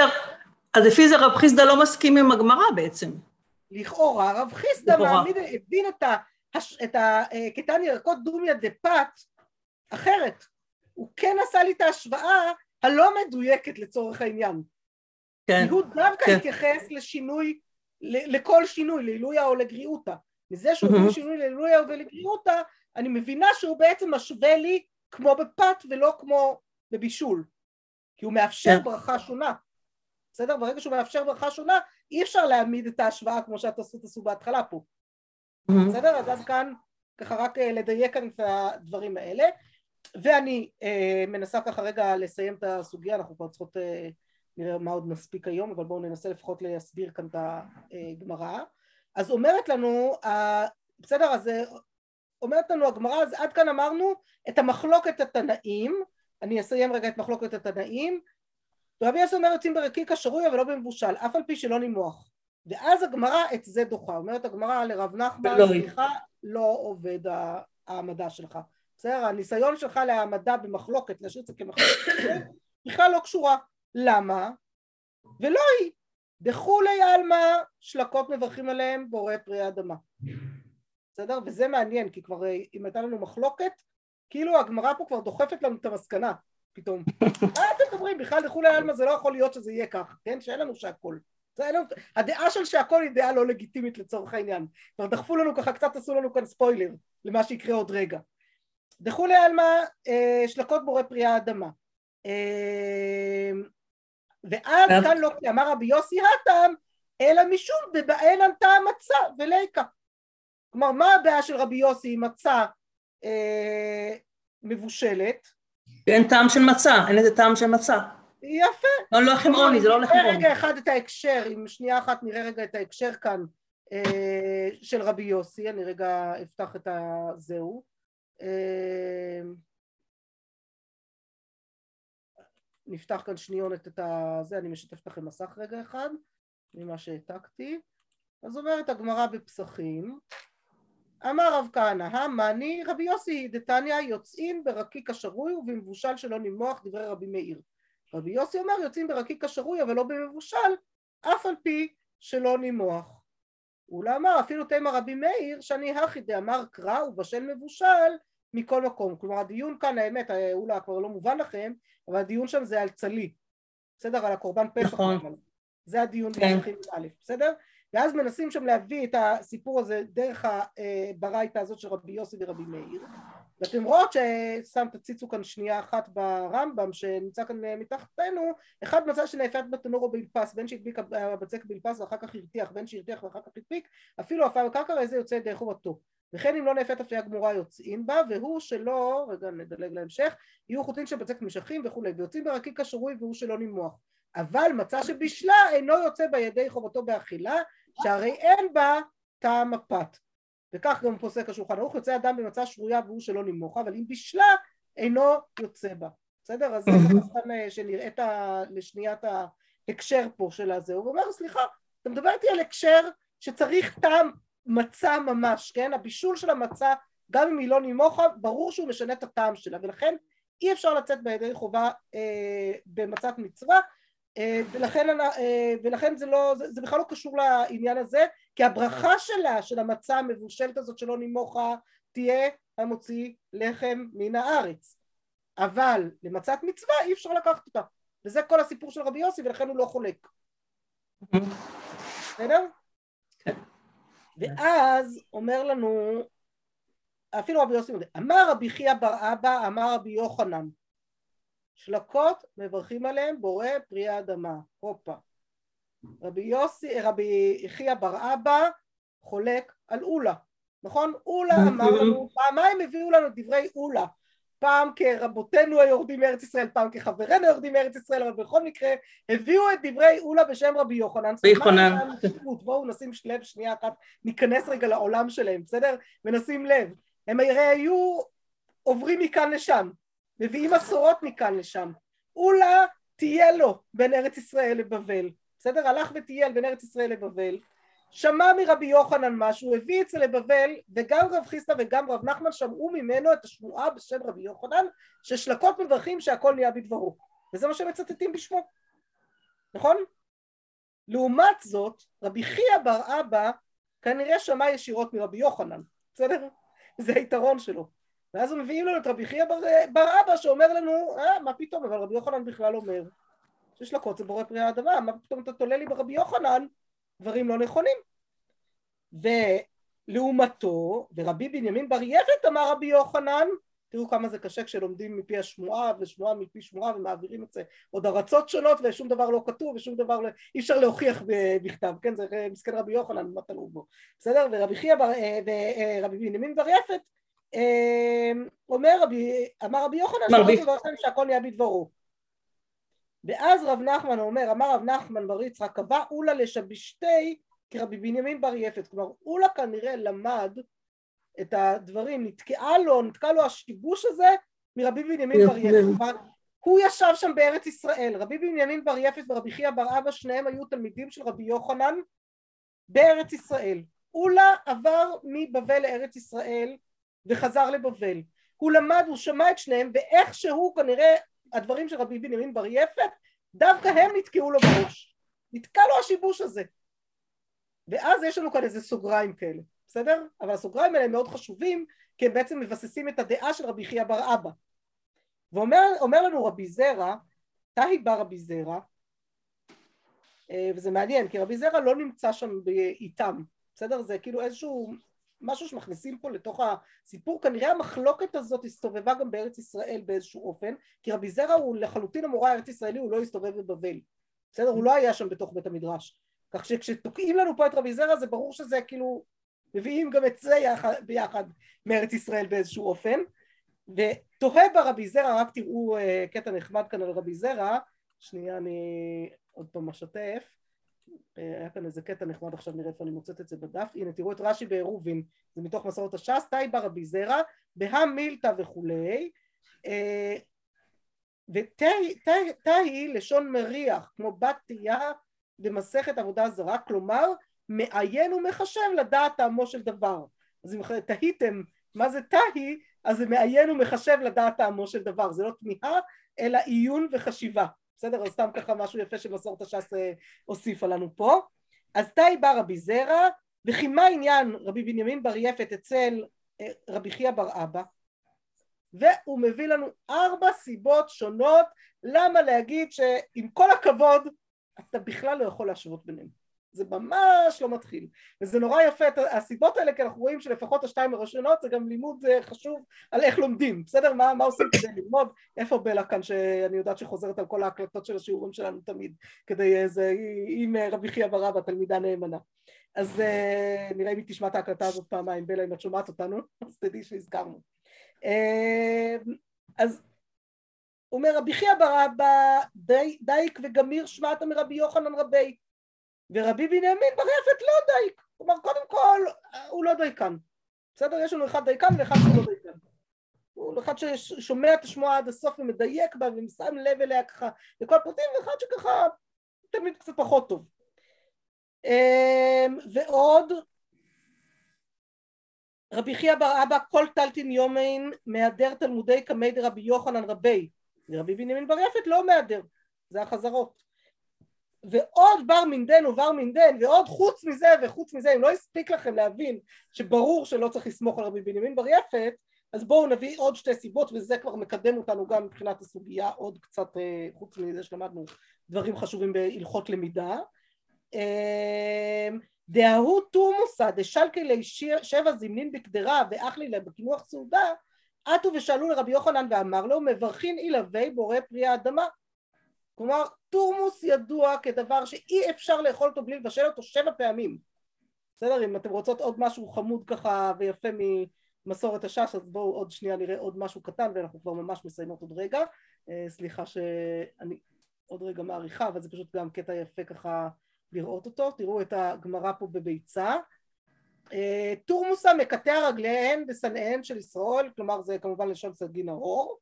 אז לפי זה רב חיסדא לא מסכים עם הגמרא בעצם. לכאורה רב חיסדא מעמיד, הבין את ה... את הקטן אה, ירקות דומיה דפת אחרת, הוא כן עשה לי את ההשוואה הלא מדויקת לצורך העניין. כן. כי הוא דווקא כן. התייחס לשינוי, לכל שינוי, לעילויה או לגריעותה. מזה שהוא mm-hmm. שינוי לעילויה ולגריעותה, אני מבינה שהוא בעצם משווה לי כמו בפת ולא כמו בבישול. כי הוא מאפשר כן. ברכה שונה. בסדר? ברגע שהוא מאפשר ברכה שונה, אי אפשר להעמיד את ההשוואה כמו שהתוספות עשו בהתחלה פה. Mm-hmm. בסדר? אז אז כאן, ככה רק אה, לדייק כאן את הדברים האלה. ואני אה, מנסה ככה רגע לסיים את הסוגיה, אנחנו כבר צריכות, אה, נראה מה עוד נספיק היום, אבל בואו ננסה לפחות להסביר כאן את הגמרא. אז אומרת לנו, אה, בסדר, אז אה, אומרת לנו הגמרא, אז עד כאן אמרנו את המחלוקת התנאים, אני אסיים רגע את מחלוקת התנאים, רבי יוסי אומר יוצאים ברקיק השרוי אבל לא במבושל, אף על פי שלא נימוח. ואז הגמרא את זה דוחה, אומרת הגמרא לרב נחמן, סליחה, לא עובד העמדה שלך. בסדר? הניסיון שלך להעמדה במחלוקת, להשאיר את זה כמחלוקת, בכלל לא קשורה. למה? ולא היא. דכולי עלמא שלקות מברכים עליהם בורא פרי האדמה. בסדר? וזה מעניין, כי כבר אם הייתה לנו מחלוקת, כאילו הגמרא פה כבר דוחפת לנו את המסקנה, פתאום. מה *laughs* אתם מדברים? בכלל דכולי עלמא זה לא יכול להיות שזה יהיה כך, כן? שאין לנו שהכל. זה אין לנו... הדעה של שהכל היא דעה לא לגיטימית לצורך העניין. כבר דחפו לנו ככה, קצת עשו לנו כאן ספוילר למה שיקרה עוד רגע. דכולי עלמא אה, שלקות בורא פרי האדמה. אה, ואז כאן לא אמר רבי יוסי הטעם אלא משום על טעם מצה וליקה. כלומר מה הבעיה של רבי יוסי עם מצה אה, מבושלת? אין טעם של מצה, אין איזה טעם של מצה. יפה. לא, לא לחם עוני, זה לא לחם עוני. נראה רגע אחד את ההקשר, אם שנייה אחת נראה רגע את ההקשר כאן אה, של רבי יוסי, אני רגע אפתח את הזהו. אמ, נפתח כאן שניונת את הזה, אני משתפת לכם מסך רגע אחד ממה שהעתקתי. אז אומרת הגמרא בפסחים, אמר רב כהנא, המאני רבי יוסי דתניא יוצאים ברקיק השרוי ובמבושל שלא נמוח דברי רבי מאיר. רבי יוסי אומר יוצאים ברקיק השרוי אבל לא במבושל אף על פי שלא נמוח. אולה אמר אפילו תימא רבי מאיר שאני הכי דאמר קרא ובשל מבושל מכל מקום כלומר הדיון כאן האמת אולה כבר לא מובן לכם אבל הדיון שם זה על צלי בסדר? על הקורבן פסח נכון זה הדיון כן. א', בסדר? ואז מנסים שם להביא את הסיפור הזה דרך הברייתא הזאת של רבי יוסי ורבי מאיר רואות שסתם תציצו כאן שנייה אחת ברמב"ם שנמצא כאן מתחתנו אחד מצא שנאפת בתנור או בלפס בין שהדביק הבצק בלפס ואחר כך הרתיח בין שהרתיח ואחר כך הדביק אפילו עפר בקרקע איזה יוצא ידי חובתו. וכן אם לא נאפת אפייה גמורה יוצאים בה והוא שלא רגע נדלג להמשך יהיו חוטין של בצק נמשכים וכולי ויוצאים ברקיק השרוי והוא שלא נמוח. אבל מצא שבישלה אינו יוצא בידי חובתו באכילה שהרי אין בה טעם הפת וכך גם פוסק השולחן ערוך יוצא אדם במצע שרויה והוא שלא נמוכה אבל אם בישלה אינו יוצא בה. בסדר? אז זה כאן אה, ה... לשניית ההקשר פה של הזה. הוא אומר סליחה אתה מדבר איתי על הקשר שצריך טעם מצה ממש כן? הבישול של המצה גם אם היא לא נמוכה ברור שהוא משנה את הטעם שלה ולכן אי אפשר לצאת בידי חובה אה, במצת מצווה ולכן, אה, ולכן זה, לא, זה, זה בכלל לא קשור לעניין הזה כי הברכה שלה של המצה המבושלת הזאת שלא נימוכה תהיה המוציא לחם מן הארץ אבל למצת מצווה אי אפשר לקחת אותה וזה כל הסיפור של רבי יוסי ולכן הוא לא חולק בסדר? כן. ואז אומר לנו אפילו רבי יוסי אמר רבי חייא בר אבא אמר רבי יוחנן שלקות מברכים עליהם בורא פרי האדמה, הופה. רבי יוסי, רבי חייא בר אבא חולק על אולה, נכון? אולה אמר לנו, *laughs* פעמיים הביאו לנו דברי אולה, פעם כרבותינו היורדים מארץ ישראל, פעם כחברינו היורדים מארץ ישראל, אבל בכל מקרה הביאו את דברי אולה בשם רבי יוחנן. ביוחנן. בואו נשים לב שנייה אחת, ניכנס רגע לעולם שלהם, בסדר? ונשים לב. הם הרי היו עוברים מכאן לשם, מביאים מסורות מכאן לשם. אולה תהיה לו בין ארץ ישראל לבבל, בסדר? הלך וטייל בין ארץ ישראל לבבל, שמע מרבי יוחנן משהו, הביא את זה לבבל, וגם רב חיסטה וגם רב נחמן שמעו ממנו את השמועה בשם רבי יוחנן, ששלקות מברכים שהכל נהיה בדברו. וזה מה שמצטטים בשמו, נכון? לעומת זאת, רבי חייא בר אבא כנראה שמע ישירות מרבי יוחנן, בסדר? זה היתרון שלו. ואז מביאים לנו את רבי חייא בר, בר אבא שאומר לנו, אה, מה פתאום, אבל רבי יוחנן בכלל אומר שיש לקוץ זה בורא פרי האדמה, מה פתאום אתה תולה לי ברבי יוחנן דברים לא נכונים. ולעומתו, ורבי בנימין בר יפת אמר רבי יוחנן, תראו כמה זה קשה כשלומדים מפי השמועה ושמועה מפי שמועה ומעבירים את זה עוד ארצות שונות ושום דבר לא כתוב ושום דבר לא, אי אפשר להוכיח בכתב, כן זה מסכן רבי יוחנן מה תלוי בו, בסדר? ורבי חייא אה, ורבי בנימין בר יפת אומר רבי, אמר רבי יוחנן שהכל נהיה בדברו. ואז רב נחמן אומר, אמר רב נחמן בר יצחק, קבע אולה לשבישתי כרבי בנימין בר יפת, כלומר אולה כנראה למד את הדברים, נתקעה לו, נתקע לו השיבוש הזה מרבי בנימין בר יפת, כלומר הוא ישב שם בארץ ישראל, רבי בנימין בר יפת ורבי חייא בר אבא שניהם היו תלמידים של רבי יוחנן בארץ ישראל, אולה עבר מבבל לארץ ישראל וחזר לבבל. הוא למד, הוא שמע את שניהם, ואיכשהו כנראה הדברים של רבי בנימין בר יפת, דווקא הם נתקעו לו בראש. נתקע לו השיבוש הזה. ואז יש לנו כאן איזה סוגריים כאלה, בסדר? אבל הסוגריים האלה הם מאוד חשובים, כי הם בעצם מבססים את הדעה של רבי חייא בר אבא. ואומר לנו רבי זרע, תהי בא רבי זרע, אה, וזה מעניין, כי רבי זרע לא נמצא שם איתם, בסדר? זה כאילו איזשהו משהו שמכניסים פה לתוך הסיפור, כנראה המחלוקת הזאת הסתובבה גם בארץ ישראל באיזשהו אופן, כי רבי זרע הוא לחלוטין המורה הארץ ישראלי, הוא לא הסתובב בבבל, בסדר? הוא לא היה שם בתוך בית המדרש, כך שכשתוקעים לנו פה את רבי זרע זה ברור שזה כאילו, מביאים גם את זה יחד, ביחד מארץ ישראל באיזשהו אופן, ותוהה ברבי זרע, רק תראו uh, קטע נחמד כאן על רבי זרע, שנייה אני עוד פעם אשתף. אה, היה כאן איזה קטע נחמד עכשיו נראה איפה אני מוצאת את זה בדף. הנה תראו את רש"י בעירובין זה מתוך מסורת הש"ס בר רבי זרע בהא מילתא וכולי. אה, ותאי לשון מריח כמו בת תהיה במסכת עבודה זרה כלומר מעיין ומחשב לדעת טעמו של דבר. אז אם תהיתם מה זה תהי אז זה מעיין ומחשב לדעת טעמו של דבר. זה לא תמיהה אלא עיון וחשיבה בסדר? אז סתם ככה משהו יפה שמסורת הש"ס אה, הוסיפה לנו פה. אז תאי בא רבי זרע, וכי מה עניין רבי בנימין בר יפת אצל אה, רבי חייא בר אבא והוא מביא לנו ארבע סיבות שונות למה להגיד שעם כל הכבוד אתה בכלל לא יכול להשוות ביניהם זה ממש לא מתחיל. וזה נורא יפה את הסיבות האלה כי אנחנו רואים שלפחות השתיים הראשונות זה גם לימוד אה, חשוב על איך לומדים בסדר? מה, מה עושים כדי ללמוד? איפה בלה כאן שאני יודעת שחוזרת על כל ההקלטות של השיעורים שלנו תמיד כדי איזה עם רבי חייא ברבא תלמידה נאמנה אז נראה אם היא תשמע את ההקלטה הזאת פעמיים. בלה אם את שומעת אותנו *laughs* אז תדעי שהזכרנו. אז אומר רבי חייא בר אבא דייק וגמיר שמעתא מרבי יוחנן רביה ורבי בנימין בר יפת לא דייק, כלומר קודם כל הוא לא דייקן, בסדר? יש לנו אחד דייקן ואחד שהוא לא דייקן. הוא אחד ששומע את השמועה עד הסוף ומדייק בה ושם לב אליה ככה לכל פרטים ואחד שככה תמיד קצת פחות טוב. אמ, ועוד רבי חייא בר אבא כל טלטין יומין מהדר תלמודי קמי דרבי יוחנן רבי ורבי בנימין בר יפת לא מהדר זה החזרות ועוד בר מינדן ובר מינדן ועוד חוץ מזה וחוץ מזה אם לא הספיק לכם להבין שברור שלא צריך לסמוך על רבי בנימין בר יפת אז בואו נביא עוד שתי סיבות וזה כבר מקדם אותנו גם מבחינת הסוגיה עוד קצת אה, חוץ מזה שלמדנו דברים חשובים בהלכות למידה. אמ, דההוא תומוסא דשלקי לי שבע זמנין בקדרה ואחלי לה בקינוח סעודה עטו ושאלו לרבי יוחנן ואמר לו מברכין אילהי בורא פרי האדמה כלומר תורמוס ידוע כדבר שאי אפשר לאכול אותו בלי לבשל אותו שבע פעמים. בסדר? אם אתם רוצות עוד משהו חמוד ככה ויפה ממסורת השש אז בואו עוד שנייה נראה עוד משהו קטן ואנחנו כבר ממש מסיימות עוד רגע. אה, סליחה שאני עוד רגע מעריכה אבל זה פשוט גם קטע יפה ככה לראות אותו. תראו את הגמרא פה בביצה. אה, תורמוסה מקטע רגליהן ושנאיהן של ישראל כלומר זה כמובן לשון סגין האור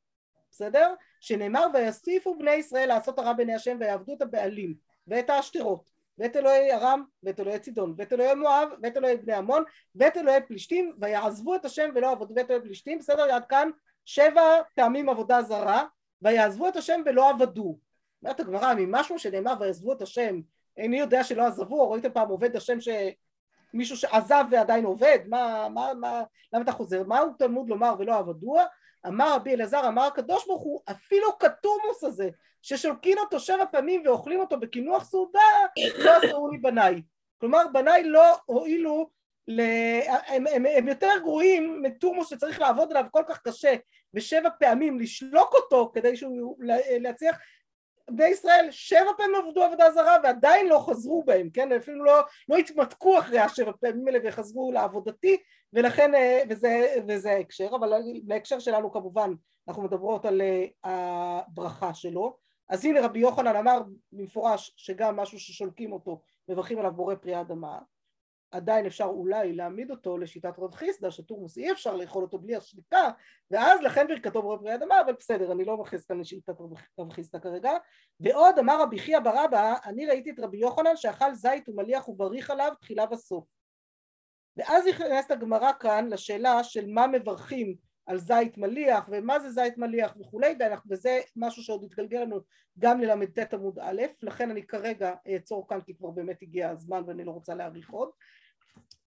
בסדר? שנאמר ויוסיפו בני ישראל לעשות הרע בעיני השם ויעבדו את הבעלים ואת העשתרות ואת אלוהי ארם ואת אלוהי צידון ואת אלוהי מואב ואת אלוהי בני עמון ואת אלוהי פלישתים ויעזבו את השם ולא עבדו ואת אלוהי פלישתים. בסדר? עד כאן שבע פעמים עבודה זרה ויעזבו את השם ולא עבדו. אומרת הגמרא ממשהו שנאמר ויעזבו את השם איני יודע שלא עזבו ראיתם פעם עובד השם שמישהו שעזב ועדיין עובד? מה, מה, מה למה אתה חוזר? מהו תלמוד לומר ולא עבדוה אמר רבי אלעזר, אמר הקדוש ברוך הוא, אפילו כתומוס הזה, ששולקין אותו שבע פעמים ואוכלים אותו בקינוח סעודה, לא עשו לי בניי. כלומר, בניי לא הועילו, ל... הם, הם, הם יותר גרועים מתומוס שצריך לעבוד עליו כל כך קשה ושבע פעמים לשלוק אותו כדי שהוא להצליח בני ישראל שבע פעמים עבדו עבודה זרה ועדיין לא חזרו בהם, כן? אפילו לא, לא התמתקו אחרי השבע פעמים האלה וחזרו לעבודתי ולכן, אה, וזה, וזה ההקשר, אבל בהקשר שלנו כמובן אנחנו מדברות על אה, הברכה שלו אז הנה רבי יוחנן אמר במפורש שגם משהו ששולקים אותו מברכים עליו בורא פרי האדמה עדיין אפשר אולי להעמיד אותו לשיטת רב חיסדא שתורמוס אי אפשר לאכול אותו בלי השליטה ואז לכן ברכתו בורא פרי אדמה אבל בסדר אני לא מכניס כאן לשיטת רב חיסדא כרגע. ועוד אמר רבי חייא ברבא אני ראיתי את רבי יוחנן שאכל זית ומליח ובריך עליו תחילה וסוף. ואז נכנסת הגמרא כאן לשאלה של מה מברכים על זית מליח ומה זה זית מליח וכולי וזה משהו שעוד יתגלגל לנו גם לל"ט עמוד א' לכן אני כרגע אעצור כאן כי כבר באמת הגיע הזמן ואני לא רוצה להאריך עוד